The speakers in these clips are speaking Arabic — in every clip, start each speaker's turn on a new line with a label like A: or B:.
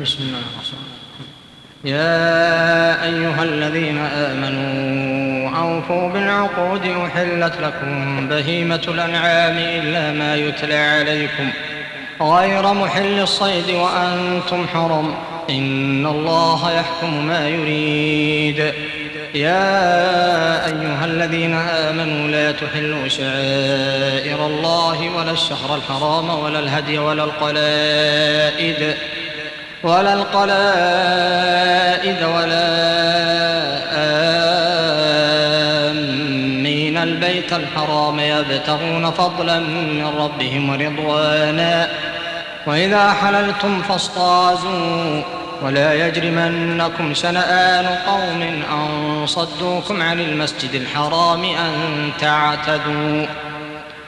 A: بسم الله الرحمن الرحيم يا أيها الذين آمنوا أوفوا بالعقود أحلت لكم بهيمة الأنعام إلا ما يتلى عليكم غير محل الصيد وأنتم حرم إن الله يحكم ما يريد يا أيها الذين آمنوا لا تحلوا شعائر الله ولا الشهر الحرام ولا الهدي ولا القلائد ولا القلائد ولا آمين البيت الحرام يبتغون فضلا من ربهم ورضوانا وإذا حللتم فاصطازوا ولا يجرمنكم شنآن قوم أن صدوكم عن المسجد الحرام أن تعتدوا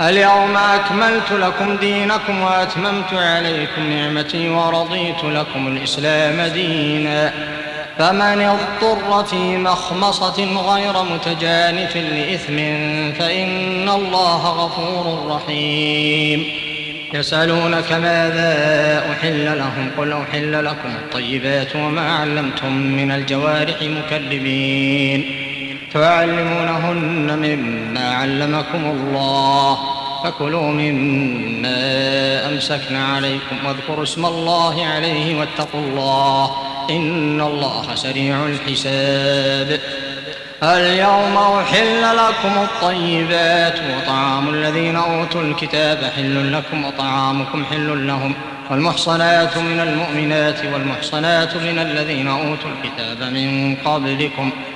A: اليوم أكملت لكم دينكم وأتممت عليكم نعمتي ورضيت لكم الإسلام دينا فمن اضطر في مخمصة غير متجانف لإثم فإن الله غفور رحيم يسألونك ماذا أحل لهم قل أحل لكم الطيبات وما علمتم من الجوارح مكلبين تعلمونهن مما علمكم الله فكلوا مما أمسكن عليكم واذكروا اسم الله عليه واتقوا الله إن الله سريع الحساب اليوم أحل لكم الطيبات وطعام الذين أوتوا الكتاب حل لكم وطعامكم حل لهم والمحصنات من المؤمنات والمحصنات من الذين أوتوا الكتاب من قبلكم ۖ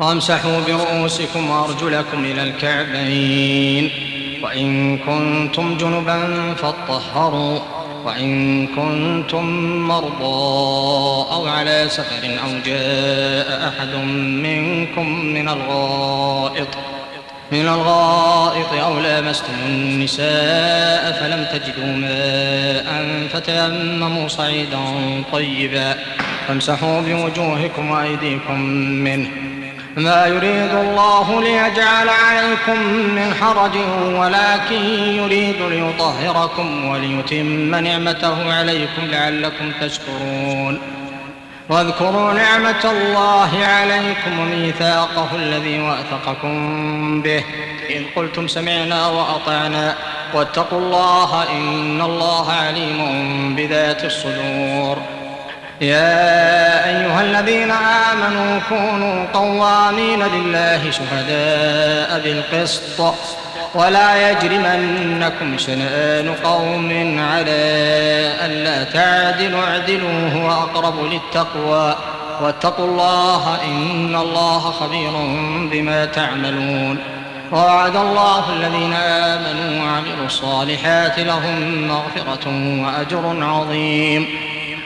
A: وامسحوا برؤوسكم وارجلكم الى الكعبين وان كنتم جنبا فاطهروا وان كنتم مرضى او على سفر او جاء احد منكم من الغائط من الغائط أو لامستم النساء فلم تجدوا ماء فتيمموا صعيدا طيبا فامسحوا بوجوهكم وأيديكم منه ما يريد الله ليجعل عليكم من حرج ولكن يريد ليطهركم وليتم نعمته عليكم لعلكم تشكرون واذكروا نعمة الله عليكم وميثاقه الذي وأثقكم به إذ قلتم سمعنا وأطعنا واتقوا الله إن الله عليم بذات الصدور يا أيها الذين آمنوا كونوا قوامين لله شهداء بالقسط ولا يجرمنكم شنآن قوم على ألا تعدلوا اعدلوا هو أقرب للتقوى واتقوا الله إن الله خبير بما تعملون وعد الله الذين آمنوا وعملوا الصالحات لهم مغفرة وأجر عظيم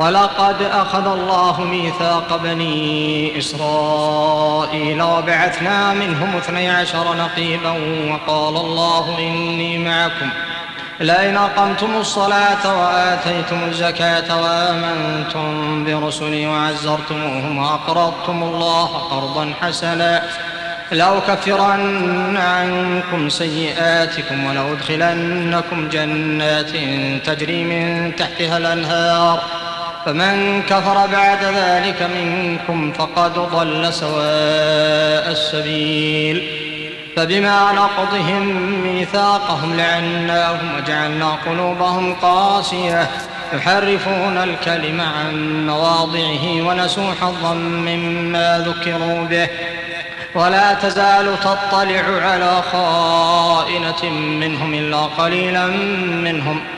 A: ولقد أخذ الله ميثاق بني إسرائيل وبعثنا منهم اثني عشر نقيبا وقال الله إني معكم لئن أقمتم الصلاة وآتيتم الزكاة وآمنتم برسلي وعزرتموهم وأقرضتم الله قرضا حسنا لأكفرن عنكم سيئاتكم ولأدخلنكم جنات تجري من تحتها الأنهار فمن كفر بعد ذلك منكم فقد ضل سواء السبيل فبما نقضهم ميثاقهم لعناهم وجعلنا قلوبهم قاسية يحرفون الكلم عن مواضعه ونسوا حظا مما ذكروا به ولا تزال تطلع على خائنة منهم إلا قليلا منهم ۖ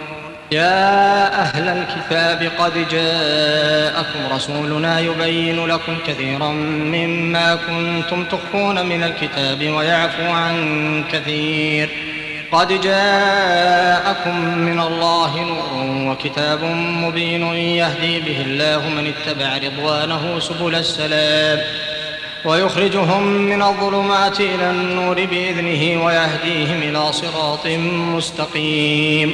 A: يا أهل الكتاب قد جاءكم رسولنا يبين لكم كثيرا مما كنتم تخفون من الكتاب ويعفو عن كثير قد جاءكم من الله نور وكتاب مبين يهدي به الله من اتبع رضوانه سبل السلام ويخرجهم من الظلمات إلى النور بإذنه ويهديهم إلى صراط مستقيم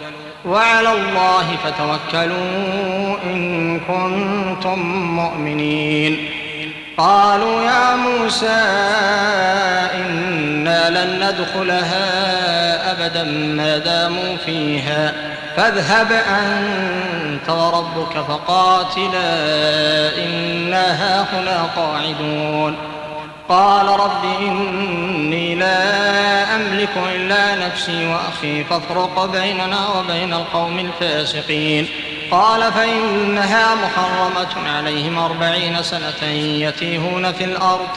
A: وعلى الله فتوكلوا إن كنتم مؤمنين قالوا يا موسى إنا لن ندخلها أبدا ما داموا فيها فاذهب أنت وربك فقاتلا إنا هاهنا قاعدون قال رب إني لا أملك إلا نفسي وأخي فافرق بيننا وبين القوم الفاسقين قال فإنها محرمة عليهم أربعين سنة يتيهون في الأرض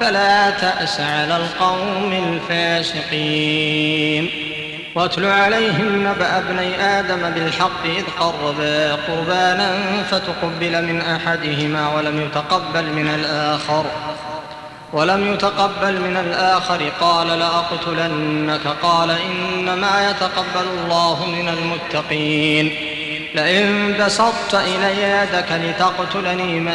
A: فلا تأس على القوم الفاسقين واتل عليهم نبأ ابني آدم بالحق إذ قربا قربانا فتقبل من أحدهما ولم يتقبل من الآخر ولم يتقبل من الآخر قال لأقتلنك قال إنما يتقبل الله من المتقين لئن بسطت إلي يدك لتقتلني ما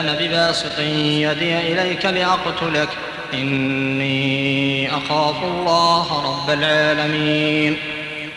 A: أنا بباسط يدي إليك لأقتلك إني أخاف الله رب العالمين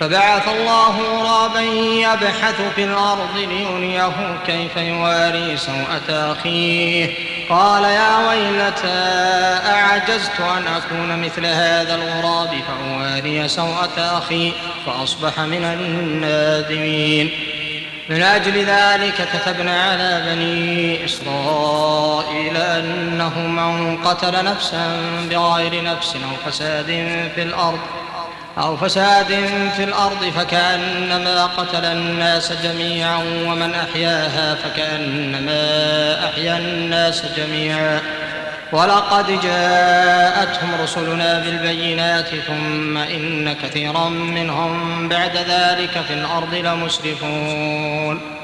A: فبعث الله غرابا يبحث في الأرض ليريه كيف يواري سوءة أخيه قال يا ويلتى أعجزت أن أكون مثل هذا الغراب فأواري سوءة أخي فأصبح من النادمين من أجل ذلك كتبنا على بني إسرائيل أنه من قتل نفسا بغير نفس أو فساد في الأرض أو فساد في الأرض فكأنما قتل الناس جميعا ومن أحياها فكأنما أحيا الناس جميعا ولقد جاءتهم رسلنا بالبينات ثم إن كثيرا منهم بعد ذلك في الأرض لمسرفون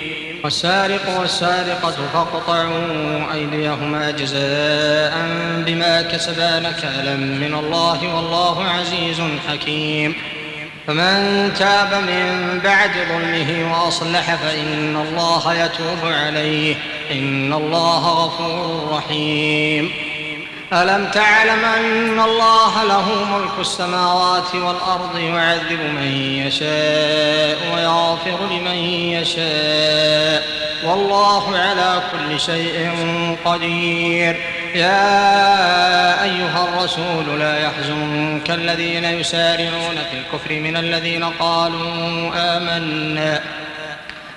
A: والسارق والسارقة فاقطعوا أيديهما جزاء بما كسبا نكالا من الله والله عزيز حكيم فمن تاب من بعد ظلمه وأصلح فإن الله يتوب عليه إن الله غفور رحيم ألم تعلم أن الله له ملك السماوات والأرض يعذب من يشاء ويغفر لمن يشاء والله على كل شيء قدير يا أيها الرسول لا يحزنك الذين يسارعون في الكفر من الذين قالوا آمنا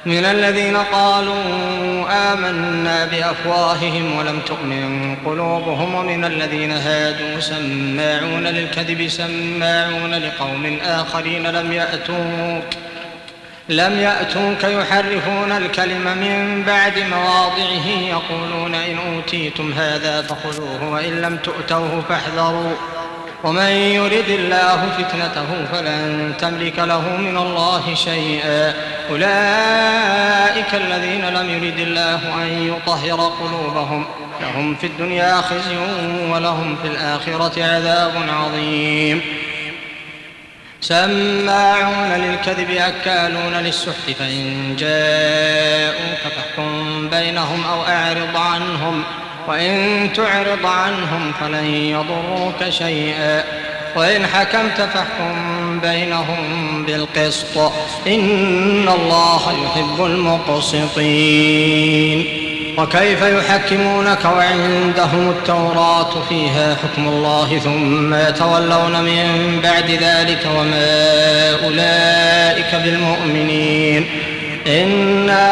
A: من الذين قالوا آمنا بأفواههم ولم تؤمن قلوبهم ومن الذين هادوا سماعون للكذب سماعون لقوم آخرين لم يأتوك لم يأتوك يحرفون الكلم من بعد مواضعه يقولون إن أوتيتم هذا فخذوه وإن لم تؤتوه فاحذروا ومن يرد الله فتنته فلن تملك له من الله شيئا أولئك الذين لم يرد الله أن يطهر قلوبهم لهم في الدنيا خزي ولهم في الآخرة عذاب عظيم سماعون للكذب أكالون للسحت فإن جاءوك فاحكم بينهم أو أعرض عنهم ۖ وإن تعرض عنهم فلن يضروك شيئا وإن حكمت فاحكم بينهم بالقسط إن الله يحب المقسطين وكيف يحكمونك وعندهم التوراة فيها حكم الله ثم يتولون من بعد ذلك وما أولئك بالمؤمنين إنا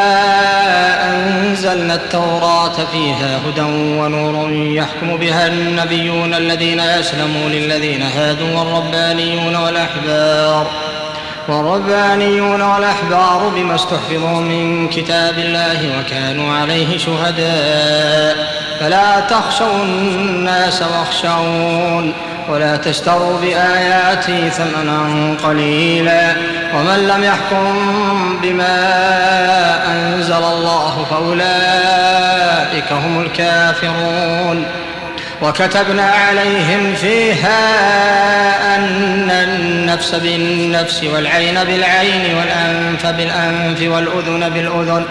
A: أنزلنا التوراة فيها هدى ونور يحكم بها النبيون الذين أسلموا للذين هادوا والربانيون والأحبار والربانيون والأحبار بما استحفظوا من كتاب الله وكانوا عليه شهداء فلا تخشوا الناس واخشون ولا تشتروا بآياتي ثمنا قليلا ومن لم يحكم بما أنزل الله فأولئك هم الكافرون وكتبنا عليهم فيها أن النفس بالنفس والعين بالعين والأنف بالأنف والأذن بالأذن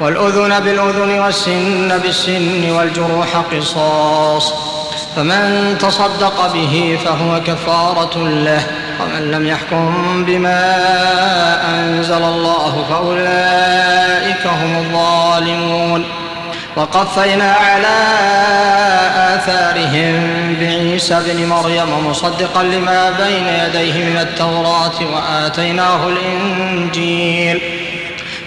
A: والأذن بالأذن والسن بالسن والجروح قصاص فمن تصدق به فهو كفارة له ومن لم يحكم بما أنزل الله فأولئك هم الظالمون وقفينا على آثارهم بعيسى بن مريم مصدقا لما بين يديه من التوراة وآتيناه الإنجيل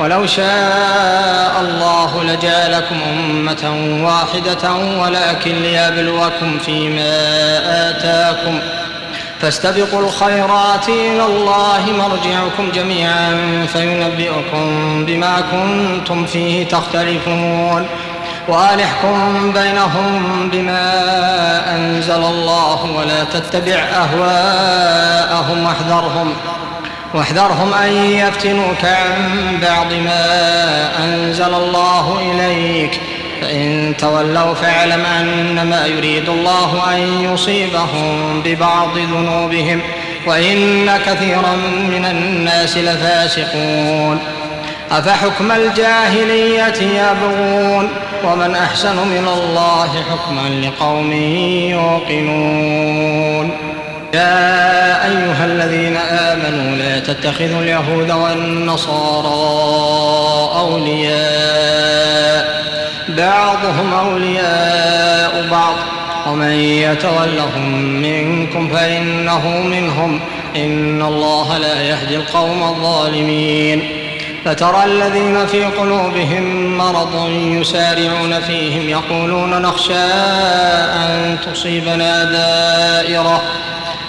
A: ولو شاء الله لجعلكم أمة واحدة ولكن ليبلوكم فيما آتاكم فاستبقوا الخيرات إلى الله مرجعكم جميعا فينبئكم بما كنتم فيه تختلفون وألحكم بينهم بما أنزل الله ولا تتبع أهواءهم واحذرهم واحذرهم أن يفتنوك عن بعض ما أنزل الله إليك فإن تولوا فاعلم أنما يريد الله أن يصيبهم ببعض ذنوبهم وإن كثيرا من الناس لفاسقون أفحكم الجاهلية يبغون ومن أحسن من الله حكما لقوم يوقنون يا أيها الذين آمنوا لا تتخذوا اليهود والنصارى أولياء بعضهم أولياء بعض ومن يتولهم منكم فإنه منهم إن الله لا يهدي القوم الظالمين فترى الذين في قلوبهم مرض يسارعون فيهم يقولون نخشى أن تصيبنا دائرة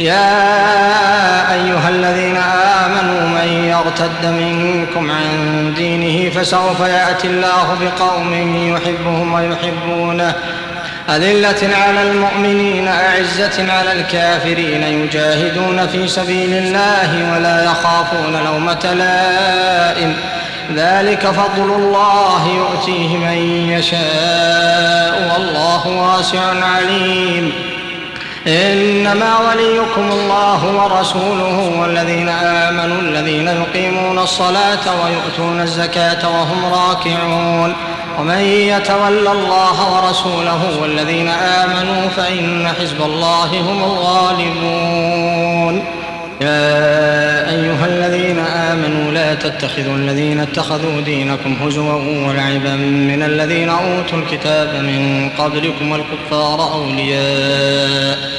A: يا أيها الذين آمنوا من يرتد منكم عن دينه فسوف يأتي الله بقوم يحبهم ويحبونه أذلة على المؤمنين أعزة على الكافرين يجاهدون في سبيل الله ولا يخافون لومة لائم ذلك فضل الله يؤتيه من يشاء والله واسع عليم إنما وليكم الله ورسوله والذين آمنوا الذين يقيمون الصلاة ويؤتون الزكاة وهم راكعون ومن يتول الله ورسوله والذين آمنوا فإن حزب الله هم الغالبون يا أيها الذين آمنوا لا تتخذوا الذين اتخذوا دينكم هزوا ولعبا من الذين أوتوا الكتاب من قبلكم والكفار أولياء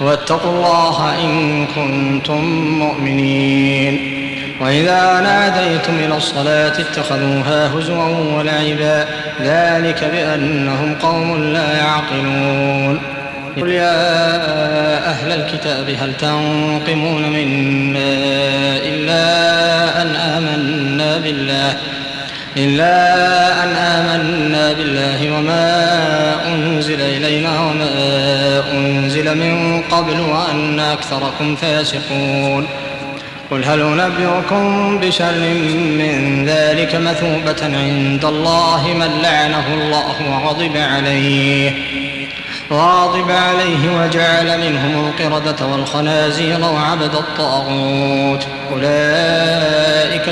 A: واتقوا الله إن كنتم مؤمنين وإذا ناديتم إلى الصلاة اتخذوها هزوا ولعبا ذلك بأنهم قوم لا يعقلون قل يا أهل الكتاب هل تنقمون منا إلا أن آمنا بالله إلا أن آمنا بالله وما أنزل إلينا وما أنزل من قبل وأن أكثركم فاسقون قل هل أنبئكم بشر من ذلك مثوبة عند الله من لعنه الله وغضب عليه غاضب عليه وجعل منهم القردة والخنازير وعبد الطاغوت أولئك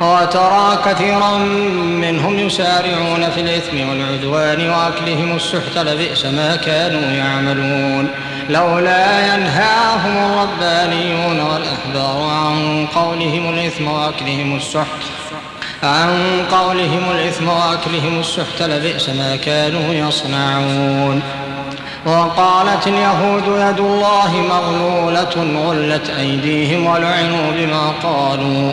A: وترى كثيرا منهم يسارعون في الإثم والعدوان وأكلهم السحت لبئس ما كانوا يعملون لولا ينهاهم الربانيون والأحبار عن قولهم الإثم وأكلهم السحت عن قولهم الإثم وأكلهم السحت لبئس ما كانوا يصنعون وقالت اليهود يد الله مغلولة غلت أيديهم ولعنوا بما قالوا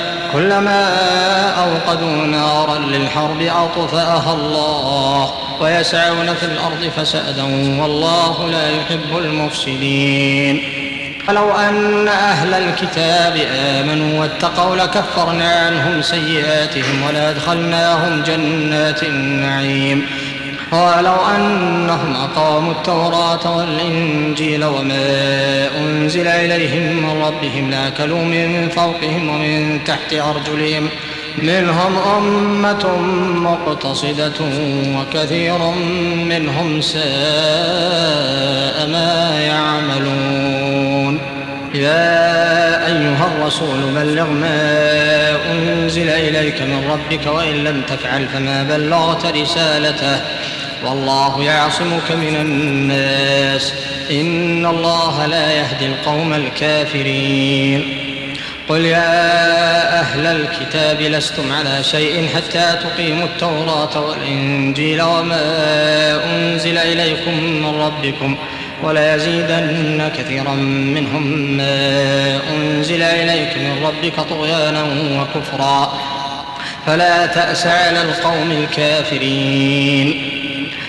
A: كلما أوقدوا نارا للحرب أطفأها الله ويسعون في الأرض فسأدا والله لا يحب المفسدين فلو أن أهل الكتاب آمنوا واتقوا لكفرنا عنهم سيئاتهم ولأدخلناهم جنات النعيم ولو أنهم أقاموا التوراة والإنجيل وما أنزل إليهم من ربهم لأكلوا من فوقهم ومن تحت أرجلهم منهم أمة مقتصدة وكثير منهم ساء ما يعملون يا أيها الرسول بلغ ما أنزل إليك من ربك وإن لم تفعل فما بلغت رسالته والله يعصمك من الناس إن الله لا يهدي القوم الكافرين قل يا أهل الكتاب لستم على شيء حتى تقيموا التوراة والإنجيل وما أنزل إليكم من ربكم وليزيدن كثيرا منهم ما أنزل إليك من ربك طغيانا وكفرا فلا تأس على القوم الكافرين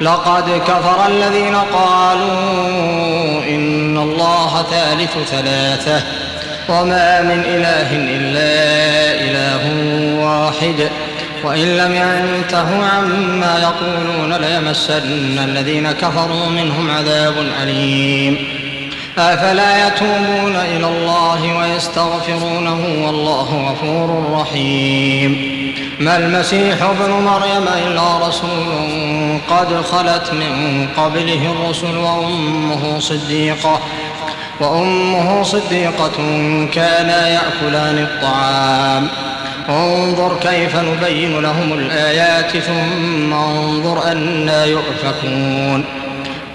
A: لقد كفر الذين قالوا إن الله ثالث ثلاثة وما من إله إلا إله واحد وإن لم ينتهوا عما يقولون ليمسن الذين كفروا منهم عذاب أليم أفلا يتوبون إلى الله ويستغفرونه والله غفور رحيم ما المسيح ابن مريم إلا رسول قد خلت من قبله الرسل وأمه صديقة وأمه صديقة كانا يأكلان الطعام انظر كيف نبين لهم الآيات ثم انظر أنا يؤفكون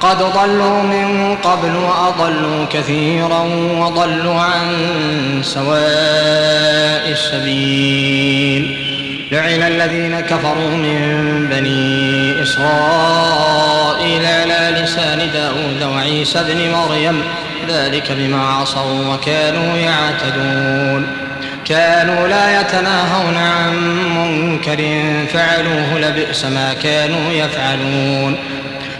A: قد ضلوا من قبل وأضلوا كثيرا وضلوا عن سواء السبيل لعن الذين كفروا من بني إسرائيل على لسان داود وعيسى بن مريم ذلك بما عصوا وكانوا يعتدون كانوا لا يتناهون عن منكر فعلوه لبئس ما كانوا يفعلون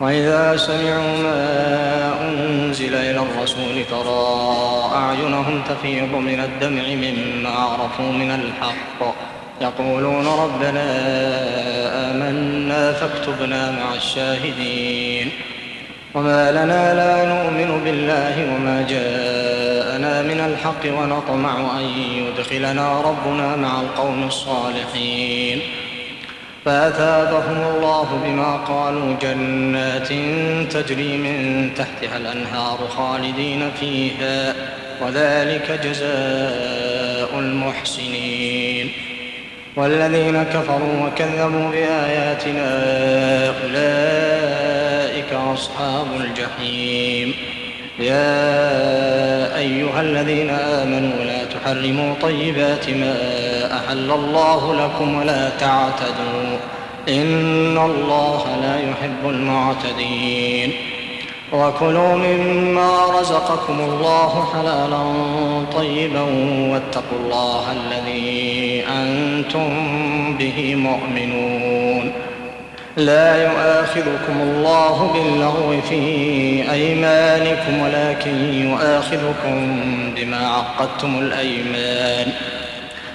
A: وإذا سمعوا ما أنزل إلى الرسول ترى أعينهم تفيض من الدمع مما عرفوا من الحق يقولون ربنا آمنا فاكتبنا مع الشاهدين وما لنا لا نؤمن بالله وما جاءنا من الحق ونطمع أن يدخلنا ربنا مع القوم الصالحين فأثابهم الله بما قالوا جنات تجري من تحتها الأنهار خالدين فيها وذلك جزاء المحسنين والذين كفروا وكذبوا بآياتنا أولئك أصحاب الجحيم يا أيها الذين آمنوا لا تحرموا طيبات ما أحل الله لكم ولا تعتدوا إن الله لا يحب المعتدين وكلوا مما رزقكم الله حلالا طيبا واتقوا الله الذي أنتم به مؤمنون لا يؤاخذكم الله باللغو في أيمانكم ولكن يؤاخذكم بما عقدتم الأيمان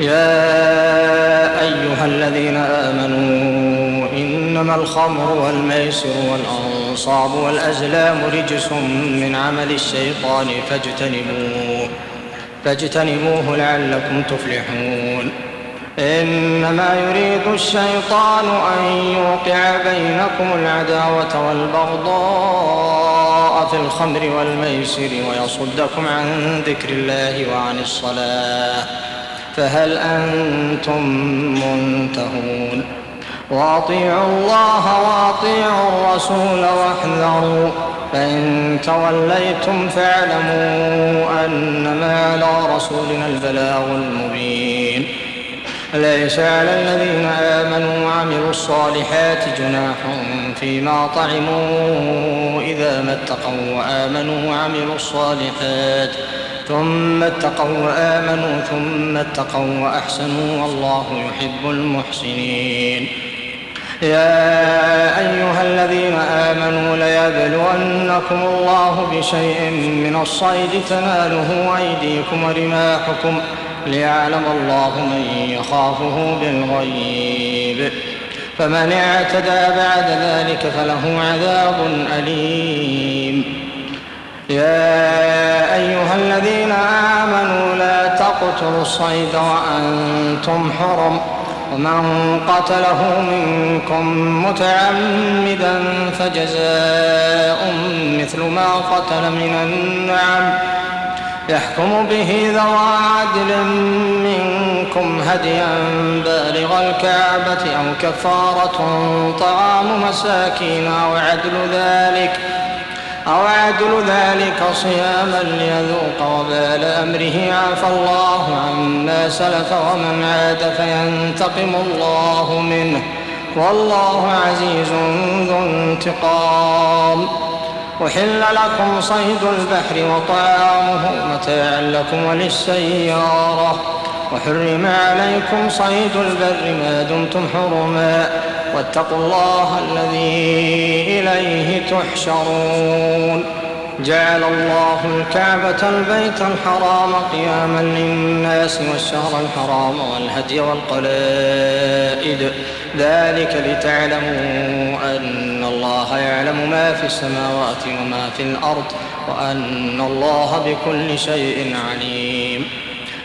A: يا أيها الذين آمنوا إنما الخمر والميسر والأنصاب والأزلام رجس من عمل الشيطان فاجتنبوه فاجتنبوه لعلكم تفلحون إنما يريد الشيطان أن يوقع بينكم العداوة والبغضاء في الخمر والميسر ويصدكم عن ذكر الله وعن الصلاة فهل أنتم منتهون واطيعوا الله واطيعوا الرسول واحذروا فإن توليتم فاعلموا أنما على رسولنا البلاغ المبين ليس على الذين آمنوا وعملوا الصالحات جناح فيما طعموا إذا ما اتقوا وآمنوا وعملوا الصالحات ۖ ثم اتقوا وآمنوا ثم اتقوا وأحسنوا والله يحب المحسنين يا أيها الذين آمنوا ليبلونكم الله بشيء من الصيد تناله أيديكم ورماحكم ليعلم الله من يخافه بالغيب فمن اعتدى بعد ذلك فله عذاب أليم يا أيها الذين آمنوا لا تقتلوا الصيد وأنتم حرم ومن قتله منكم متعمدا فجزاء مثل ما قتل من النعم يحكم به ذوى عدل منكم هديا بالغ الكعبة أو كفارة طعام مساكين أو عدل ذلك ۖ أو عدل ذلك صياما ليذوق وبال أمره عفى الله عما سلف ومن عاد فينتقم الله منه والله عزيز ذو انتقام أحل لكم صيد البحر وطعامه متاعا لكم وللسيارة وحرم عليكم صيد البر ما دمتم حرما واتقوا الله الذي إليه تحشرون جعل الله الكعبة البيت الحرام قياما للناس والشهر الحرام والهدي والقلائد ذلك لتعلموا أن الله يعلم ما في السماوات وما في الأرض وأن الله بكل شيء عليم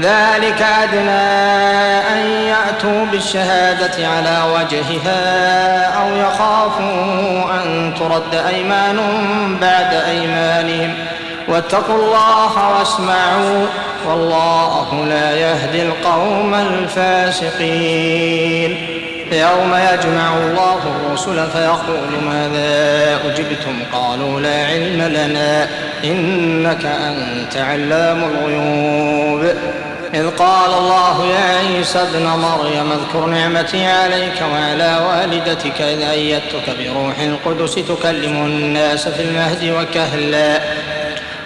A: ذلك أدنى أن يأتوا بالشهادة على وجهها أو يخافوا أن ترد أيمان بعد أيمانهم واتقوا الله واسمعوا والله لا يهدي القوم الفاسقين يوم يجمع الله الرسل فيقول ماذا أجبتم قالوا لا علم لنا إنك أنت علام الغيوب إذ قال الله يا عيسى ابن مريم اذكر نعمتي عليك وعلى والدتك إذ أيدتك بروح القدس تكلم الناس في المهد وكهلا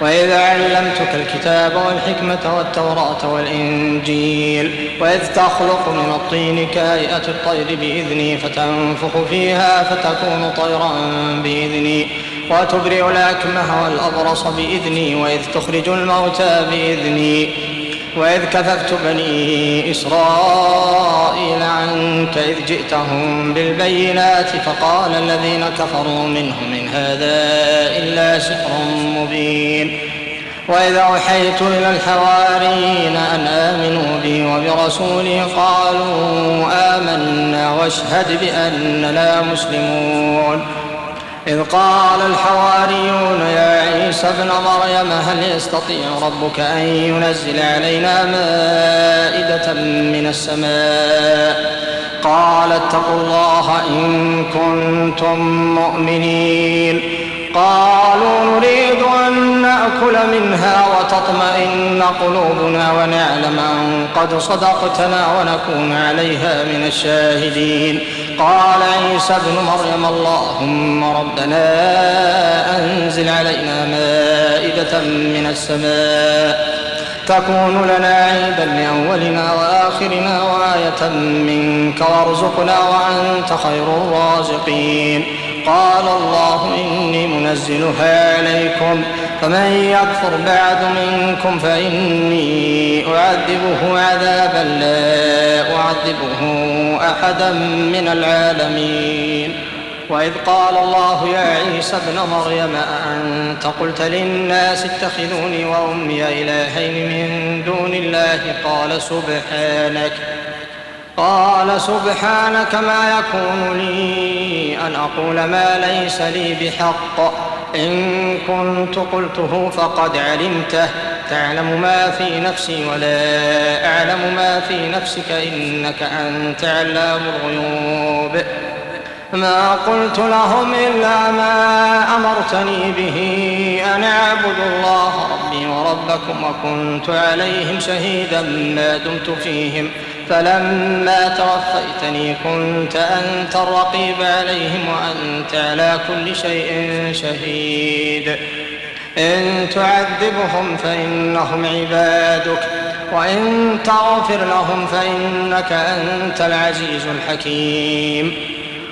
A: وإذ علمتك الكتاب والحكمة والتوراة والإنجيل وإذ تخلق من الطين كهيئة الطير بإذني فتنفخ فيها فتكون طيرا بإذني وتبرئ الأكمه والأبرص بإذني وإذ تخرج الموتى بإذني وإذ كففت بني إسرائيل عنك إذ جئتهم بالبينات فقال الذين كفروا منهم إن هذا إلا سحر مبين وإذا أوحيت إلى الحواريين أن آمنوا بي وبرسولي قالوا آمنا واشهد بأننا مسلمون إذ قال الحواريون يا عيسى ابن مريم هل يستطيع ربك أن ينزل علينا مائدة من السماء قال اتقوا الله إن كنتم مؤمنين قالوا نريد أن نأكل منها وتطمئن قلوبنا ونعلم أن قد صدقتنا ونكون عليها من الشاهدين قال عيسى ابن مريم اللهم ربنا أنزل علينا مائدة من السماء تكون لنا عيدا لأولنا وآخرنا وآية منك وارزقنا وأنت خير الرازقين قال الله إني منزلها عليكم فمن يكفر بعد منكم فإني أعذبه عذابا لا أعذبه أحدا من العالمين وإذ قال الله يا عيسى ابن مريم أأنت قلت للناس اتخذوني وأمي إلهين من دون الله قال سبحانك قال سبحانك ما يكون لي أن أقول ما ليس لي بحق إن كنت قلته فقد علمته تعلم ما في نفسي ولا أعلم ما في نفسك إنك أنت علام الغيوب ما قلت لهم إلا ما أمرتني به أن أعبدوا الله ربي وربكم وكنت عليهم شهيدا ما دمت فيهم فلما توفيتني كنت أنت الرقيب عليهم وأنت على كل شيء شهيد إن تعذبهم فإنهم عبادك وإن تغفر لهم فإنك أنت العزيز الحكيم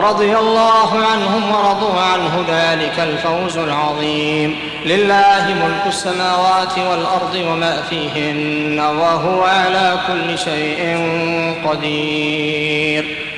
A: رضي الله عنهم ورضوا عنه ذلك الفوز العظيم لله ملك السماوات والأرض وما فيهن وهو على كل شيء قدير